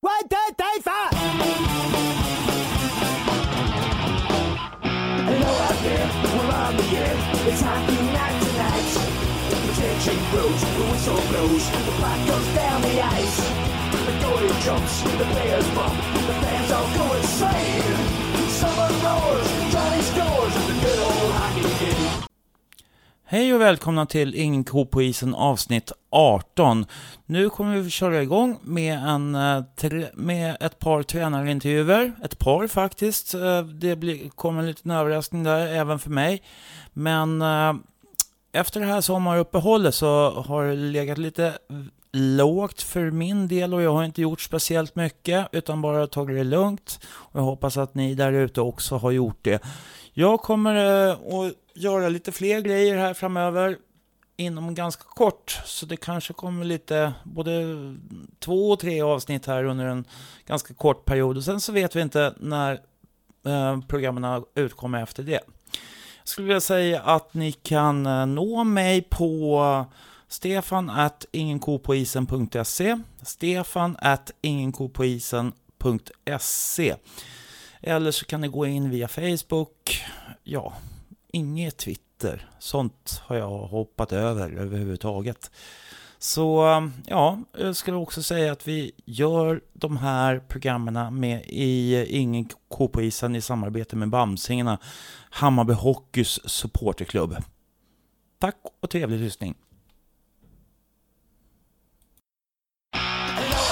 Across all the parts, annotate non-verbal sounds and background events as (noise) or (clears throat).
One, two, three, four! Hello out there, we're on the air. It's hockey night tonight. The tension grows, the whistle blows, the puck goes down the ice. The goalie jumps, the players bump, the fans all go insane. Hej och välkomna till Ingen ko på isen avsnitt 18. Nu kommer vi köra igång med, en, eh, med ett par tränarintervjuer. Ett par faktiskt. Eh, det blir, kommer en liten överraskning där även för mig. Men eh, efter det här sommaruppehållet så har det legat lite lågt för min del och jag har inte gjort speciellt mycket utan bara tagit det lugnt. Och jag hoppas att ni där ute också har gjort det. Jag kommer eh, att göra lite fler grejer här framöver inom ganska kort. Så det kanske kommer lite, både två och tre avsnitt här under en ganska kort period. Och sen så vet vi inte när eh, programmen utkommer efter det. Jag skulle vilja säga att ni kan eh, nå mig på stefan at ingenkopoisen.se stefan at ingenkopoisen.se eller så kan ni gå in via Facebook. Ja, inget Twitter. Sånt har jag hoppat över överhuvudtaget. Så um, ja, jag skulle också säga att vi gör de här programmen med i Ingen K på isen i samarbete med Bamsingarna, Hammarby Hockeys supporterklubb. Tack och trevlig lyssning. Hello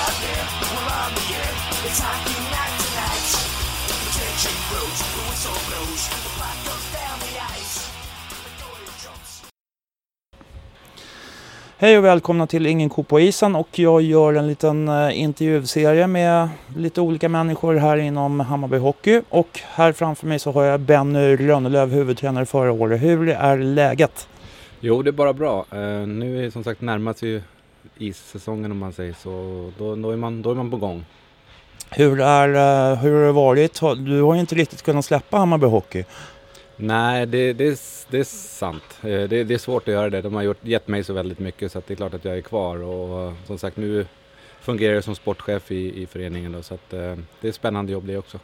Hej och välkomna till Ingen ko på isen och jag gör en liten eh, intervjuserie med lite olika människor här inom Hammarby Hockey och här framför mig så har jag Benny Rönnelöv, huvudtränare förra året. Hur är läget? Jo, det är bara bra. Eh, nu är som sagt närmat sig ju issäsongen om man säger så. Då, då, är, man, då är man på gång. Hur, är, eh, hur har det varit? Du har ju inte riktigt kunnat släppa Hammarby Hockey. Nej, det, det, är, det är sant. Eh, det, det är svårt att göra det. De har gjort, gett mig så väldigt mycket så att det är klart att jag är kvar. Och eh, som sagt, nu fungerar jag som sportchef i, i föreningen då, så att eh, det är ett spännande jobb det också.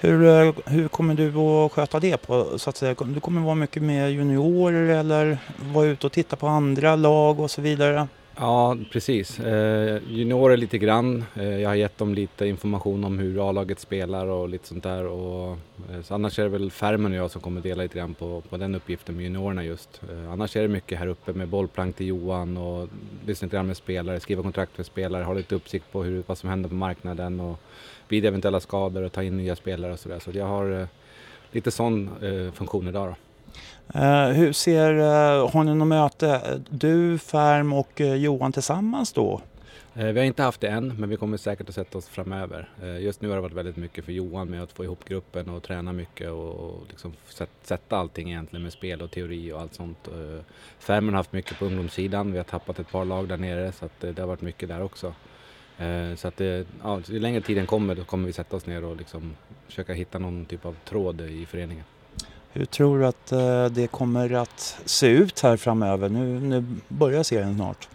Hur, hur kommer du att sköta det? På, så att säga? Du kommer vara mycket med juniorer eller vara ute och titta på andra lag och så vidare? Ja, precis. Eh, juniorer lite grann. Eh, jag har gett dem lite information om hur A-laget spelar och lite sånt där. Och, eh, så annars är det väl Färmen och jag som kommer dela lite grann på, på den uppgiften med juniorerna just. Eh, annars är det mycket här uppe med bollplank till Johan och lyssna lite grann med spelare, skriva kontrakt för spelare, ha lite uppsikt på hur, vad som händer på marknaden och vid eventuella skador och ta in nya spelare och sådär. Så jag har eh, lite sån eh, funktion idag då. Eh, hur ser, eh, har ni något möte, du, Färm och eh, Johan tillsammans då? Vi har inte haft det än, men vi kommer säkert att sätta oss framöver. Just nu har det varit väldigt mycket för Johan med att få ihop gruppen och träna mycket och liksom sätta allting egentligen med spel och teori och allt sånt. Eh, Färmen har haft mycket på ungdomssidan, vi har tappat ett par lag där nere så att det har varit mycket där också. Så att det, ja, ju längre tiden kommer då kommer vi sätta oss ner och liksom försöka hitta någon typ av tråd i föreningen. Hur tror du att eh, det kommer att se ut här framöver? Nu, nu börjar serien snart.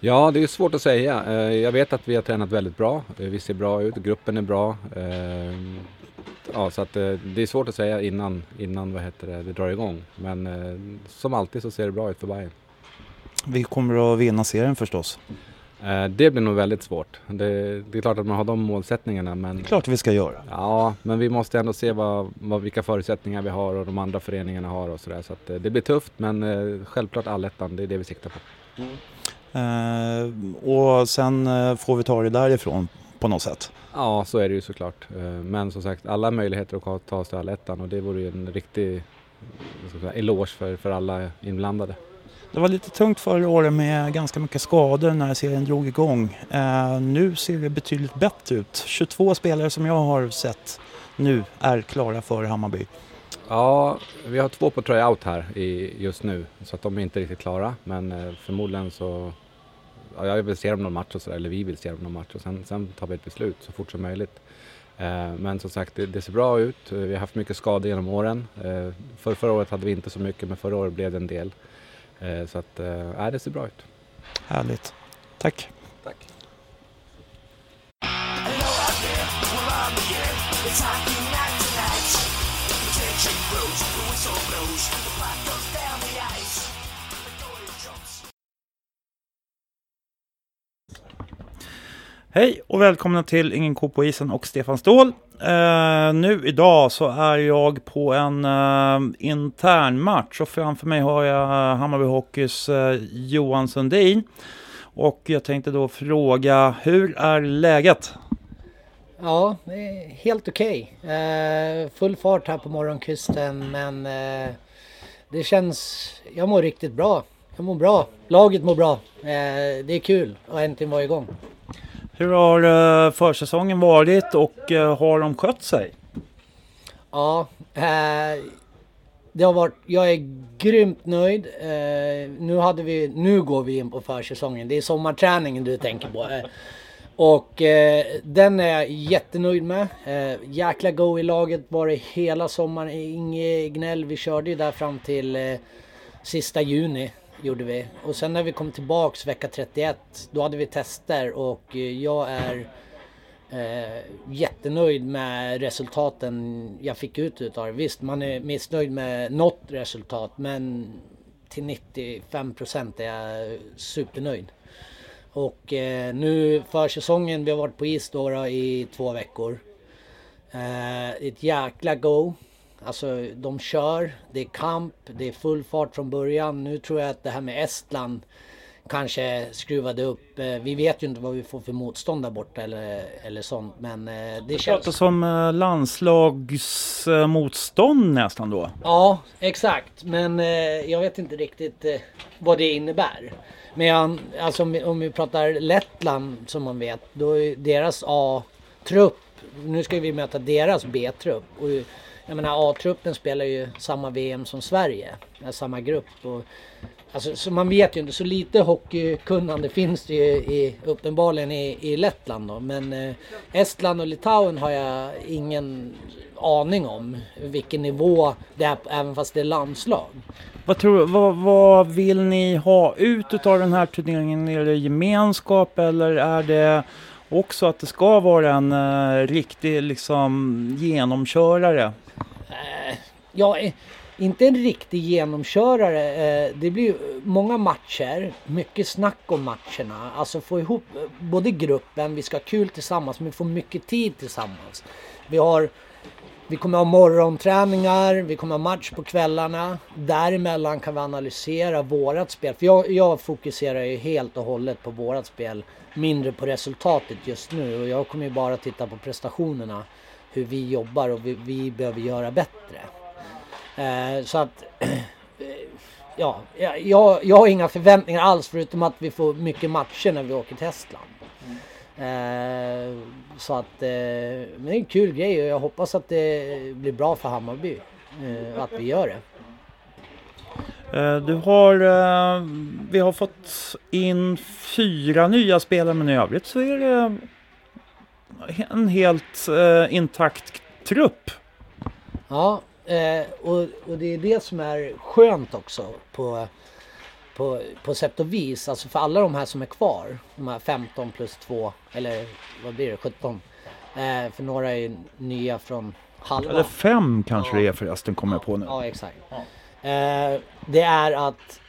Ja, det är svårt att säga. Eh, Jag vet att vi har tränat väldigt bra. Eh, Vi ser bra ut, gruppen är bra. Ja, så att det är svårt att säga innan, innan vad heter det, det drar igång. Men som alltid så ser det bra ut för Bayern. Vi kommer att vinna serien förstås. Eh, Det blir nog väldigt svårt. Det, det är klart att man har de målsättningarna men Det är klart vi ska göra. Ja, men vi måste ändå se vad, vad, vilka förutsättningar vi har och de andra föreningarna har och sådär. Så att eh, det blir tufft men eh, självklart allettan, det är det vi siktar på. Eh, och sen får vi ta det därifrån på något sätt. Ja, så är det ju såklart. Men som sagt, alla möjligheter att ta- sig till allettan och det vore ju en riktig säga, eloge för, för alla inblandade. Det var lite tungt förra året med ganska mycket skador när serien drog igång. Eh, nu ser det betydligt bättre ut. 22 spelare som jag har sett nu är klara för Hammarby. Ja, vi har två på tryout här i, just nu så att de är inte riktigt klara. Men eh, förmodligen så, ja, jag vill se dem någon match och sådär, eller vi vill se dem någon match och sen, sen tar vi ett beslut så fort som möjligt. Eh, men som sagt, det, det ser bra ut. Vi har haft mycket skador genom åren. Eh, för, förra året hade vi inte så mycket, men förra året blev det en del. Eh, så att, ja, det ser bra ut. Härligt. Tack. Tack. Hej och välkomna till Ingen ko på isen och Stefan Ståhl. Eh, nu idag så är jag på en eh, intern match och framför mig har jag eh, Hammarby Hockeys eh, Johan Sundin. Och jag tänkte då fråga, hur är läget? Ja, det är helt okej. Eh, full fart här på morgonkvisten men eh, det känns... Jag mår riktigt bra. Jag mår bra. Laget mår bra. Eh, det är kul att äntligen vara igång. Hur har eh, försäsongen varit och eh, har de skött sig? Ja, eh, det har varit... Jag är grymt nöjd. Eh, nu, hade vi, nu går vi in på försäsongen. Det är sommarträningen du tänker på. Eh, och eh, den är jag jättenöjd med. Eh, jäkla go i laget var det hela sommaren. Inget gnäll. Vi körde ju där fram till eh, sista juni. Gjorde vi. Och sen när vi kom tillbaks vecka 31. Då hade vi tester och eh, jag är eh, jättenöjd med resultaten jag fick ut utav det. Visst, man är missnöjd med något resultat men till 95 procent är jag supernöjd. Och eh, nu försäsongen, vi har varit på is då, då i två veckor. Eh, ett jäkla go. Alltså de kör, det är kamp, det är full fart från början. Nu tror jag att det här med Estland kanske skruvade upp. Eh, vi vet ju inte vad vi får för motstånd där borta eller, eller sånt. Men eh, det Det känns... pratas om eh, landslagsmotstånd nästan då. Ja, exakt. Men jag vet inte riktigt vad det innebär. Men alltså, om, vi, om vi pratar Lettland som man vet, då är deras A-trupp, nu ska vi möta deras B-trupp. Och jag menar A-truppen spelar ju samma VM som Sverige, med samma grupp. Och, alltså, så man vet ju inte, så lite hockeykunnande finns det ju i, uppenbarligen i, i Lettland då. Men eh, Estland och Litauen har jag ingen aning om vilken nivå det är, även fast det är landslag. Vad, tror, vad, vad vill ni ha ut av den här turneringen? Är det gemenskap eller är det också att det ska vara en eh, riktig liksom, genomkörare? Jag är inte en riktig genomkörare. Eh, det blir ju många matcher, mycket snack om matcherna. Alltså få ihop eh, både gruppen, vi ska ha kul tillsammans, men vi får mycket tid tillsammans. Vi har vi kommer ha morgonträningar, vi kommer ha match på kvällarna. Däremellan kan vi analysera vårat spel. För jag, jag fokuserar ju helt och hållet på vårat spel. Mindre på resultatet just nu. Och jag kommer ju bara titta på prestationerna. Hur vi jobbar och vi, vi behöver göra bättre. Eh, så att... (clears throat) ja, jag, jag har inga förväntningar alls förutom att vi får mycket matcher när vi åker till Estland. Eh, så att, eh, men det är en kul grej och jag hoppas att det blir bra för Hammarby. Eh, att vi gör det. Eh, Du har, eh, vi har fått in fyra nya spelare men i övrigt så är det en helt intakt trupp. Ja, eh, och, och det är det som är skönt också på, på, på sätt och vis. Alltså för alla de här som är kvar, de här 15 plus 2, eller vad blir det, 17. Eh, för några är ju nya från halva. Eller fem kanske det är förresten, kommer jag på nu. Ja, exakt. Eh, det är att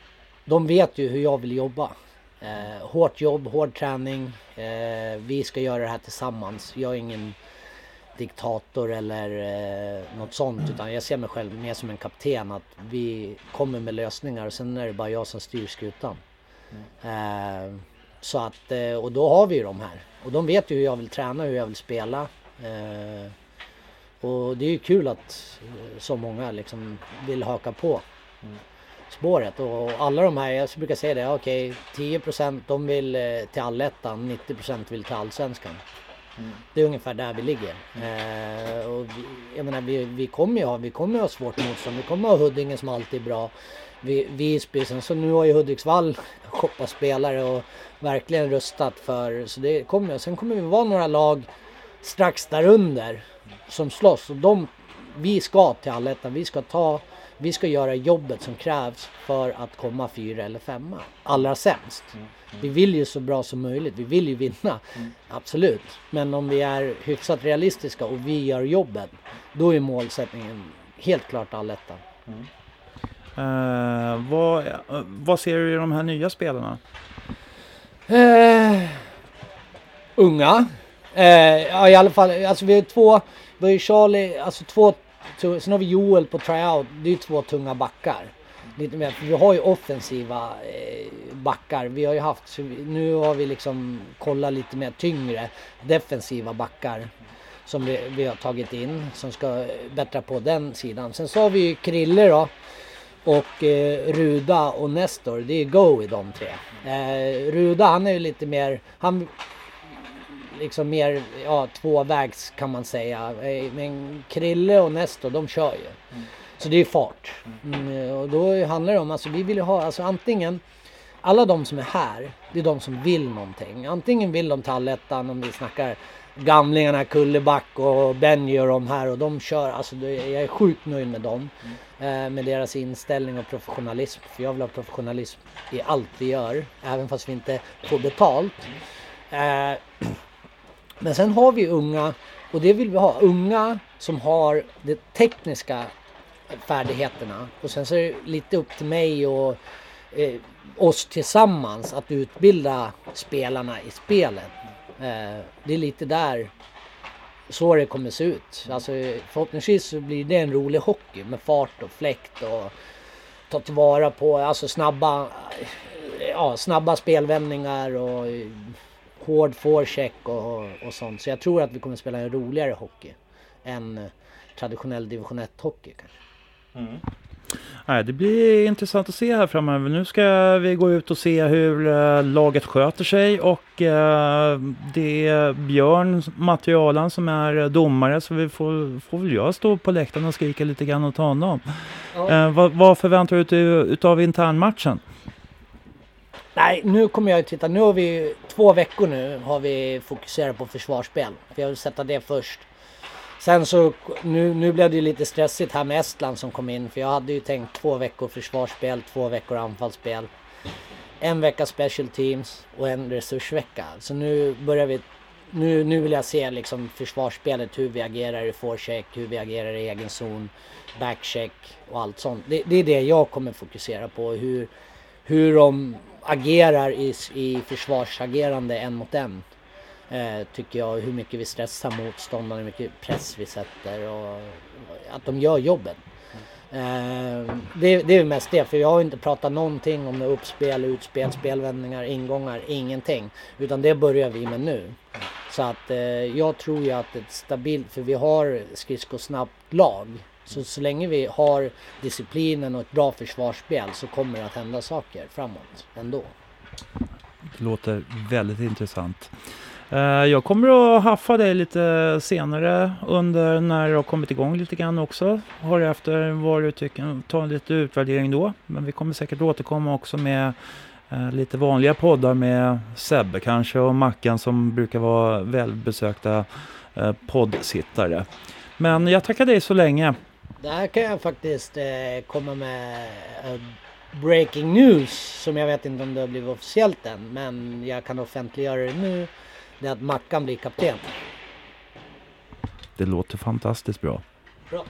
de vet ju hur jag vill jobba. Eh, hårt jobb, hård träning. Eh, vi ska göra det här tillsammans. Jag är ingen diktator eller eh, något sånt utan jag ser mig själv mer som en kapten att vi kommer med lösningar och sen är det bara jag som styr skutan. Eh, så att, eh, och då har vi ju de här. Och de vet ju hur jag vill träna, hur jag vill spela. Eh, och det är ju kul att eh, så många liksom vill haka på spåret. Och alla de här, jag brukar säga det, okej 10% de vill eh, till allettan, 90% vill till allsvenskan. Mm. Det är ungefär där vi ligger. Eh, och vi, jag menar, vi, vi kommer ju ha, vi kommer ha svårt motstånd. Vi kommer ha Huddinge som alltid är bra. Vi, Visby, sen så nu har ju Hudiksvall (laughs) shoppat spelare och verkligen rustat för, så det kommer, sen kommer vi vara några lag strax därunder som slåss och de, vi ska till allettan, vi ska ta vi ska göra jobbet som krävs för att komma fyra eller femma. Allra sämst. Vi vill ju så bra som möjligt. Vi vill ju vinna. Absolut. Men om vi är hyfsat realistiska och vi gör jobbet. Då är målsättningen helt klart allettan. Eh, vad, eh, vad ser du i de här nya spelarna? Eh, unga. Eh, ja i alla fall, alltså vi har två, vi har ju Charlie, alltså två, sen har vi Joel på tryout, det är ju två tunga backar. Lite mer, för vi har ju offensiva eh, backar, vi har ju haft, nu har vi liksom kollat lite mer tyngre defensiva backar. Som vi, vi har tagit in, som ska bättra på den sidan. Sen så har vi ju Krille då. Och eh, Ruda och Nestor, det är go i de tre. Eh, Ruda han är ju lite mer, han liksom mer, ja tvåvägs kan man säga. Eh, men Krille och Nestor de kör ju. Så det är fart. Mm, och då handlar det om, alltså vi vill ju ha, alltså antingen alla de som är här, det är de som vill någonting. Antingen vill de till allettan om vi snackar gamlingarna, Kulleback och Benji och de här och de kör, alltså jag är sjukt nöjd med dem. Eh, med deras inställning och professionalism. För jag vill ha professionalism i allt vi gör, även fast vi inte får betalt. Eh, men sen har vi unga, och det vill vi ha, unga som har de tekniska färdigheterna. Och sen så är det lite upp till mig och eh, oss tillsammans att utbilda spelarna i spelet. Eh, det är lite där så det kommer se ut. Alltså, förhoppningsvis så blir det en rolig hockey med fart och fläkt och ta tillvara på alltså snabba, ja, snabba spelvändningar och hård forecheck och, och sånt. Så jag tror att vi kommer spela en roligare hockey än eh, traditionell division 1 hockey kanske. Nej, det blir intressant att se här framöver. Nu ska vi gå ut och se hur eh, laget sköter sig och eh, det är Björn Materialan som är domare så vi får, får väl jag stå på läktaren och skrika lite grann åt honom. Ja. Vad, vad förväntar du dig utav internmatchen? Nej, nu kommer jag att titta. Nu har vi två veckor nu har vi fokuserat på försvarsspel. För jag vill sätta det först. Sen så, nu, nu blev det ju lite stressigt här med Estland som kom in. För jag hade ju tänkt två veckor försvarsspel, två veckor anfallsspel. En vecka special teams och en resursvecka. Så nu börjar vi, nu, nu vill jag se liksom försvarsspelet, hur vi agerar i forecheck, hur vi agerar i egen zon, backcheck och allt sånt. Det, det är det jag kommer fokusera på. Hur, hur de agerar i, i försvarsagerande en mot en. Eh, tycker jag, hur mycket vi stressar motståndarna, hur mycket press vi sätter och att de gör jobbet. Eh, det, det är mest det, för jag har inte pratat någonting om det uppspel, utspel, spelvändningar, ingångar, ingenting. Utan det börjar vi med nu. Så att eh, jag tror ju att ett stabilt, för vi har skridskosnabbt lag. Så, så länge vi har disciplinen och ett bra försvarsspel så kommer det att hända saker framåt ändå. Det låter väldigt intressant. Eh, jag kommer att haffa dig lite senare under när du har kommit igång lite grann också. Har efter vad du tycker, ta en lite utvärdering då. Men vi kommer säkert återkomma också med eh, lite vanliga poddar med Sebbe kanske och Mackan som brukar vara välbesökta eh, poddsittare. Men jag tackar dig så länge. Där kan jag faktiskt eh, komma med eh, breaking news som jag vet inte om det har blivit officiellt än. Men jag kan offentliggöra det nu. Det är att Mackan blir kapten. Det låter fantastiskt bra. Bra.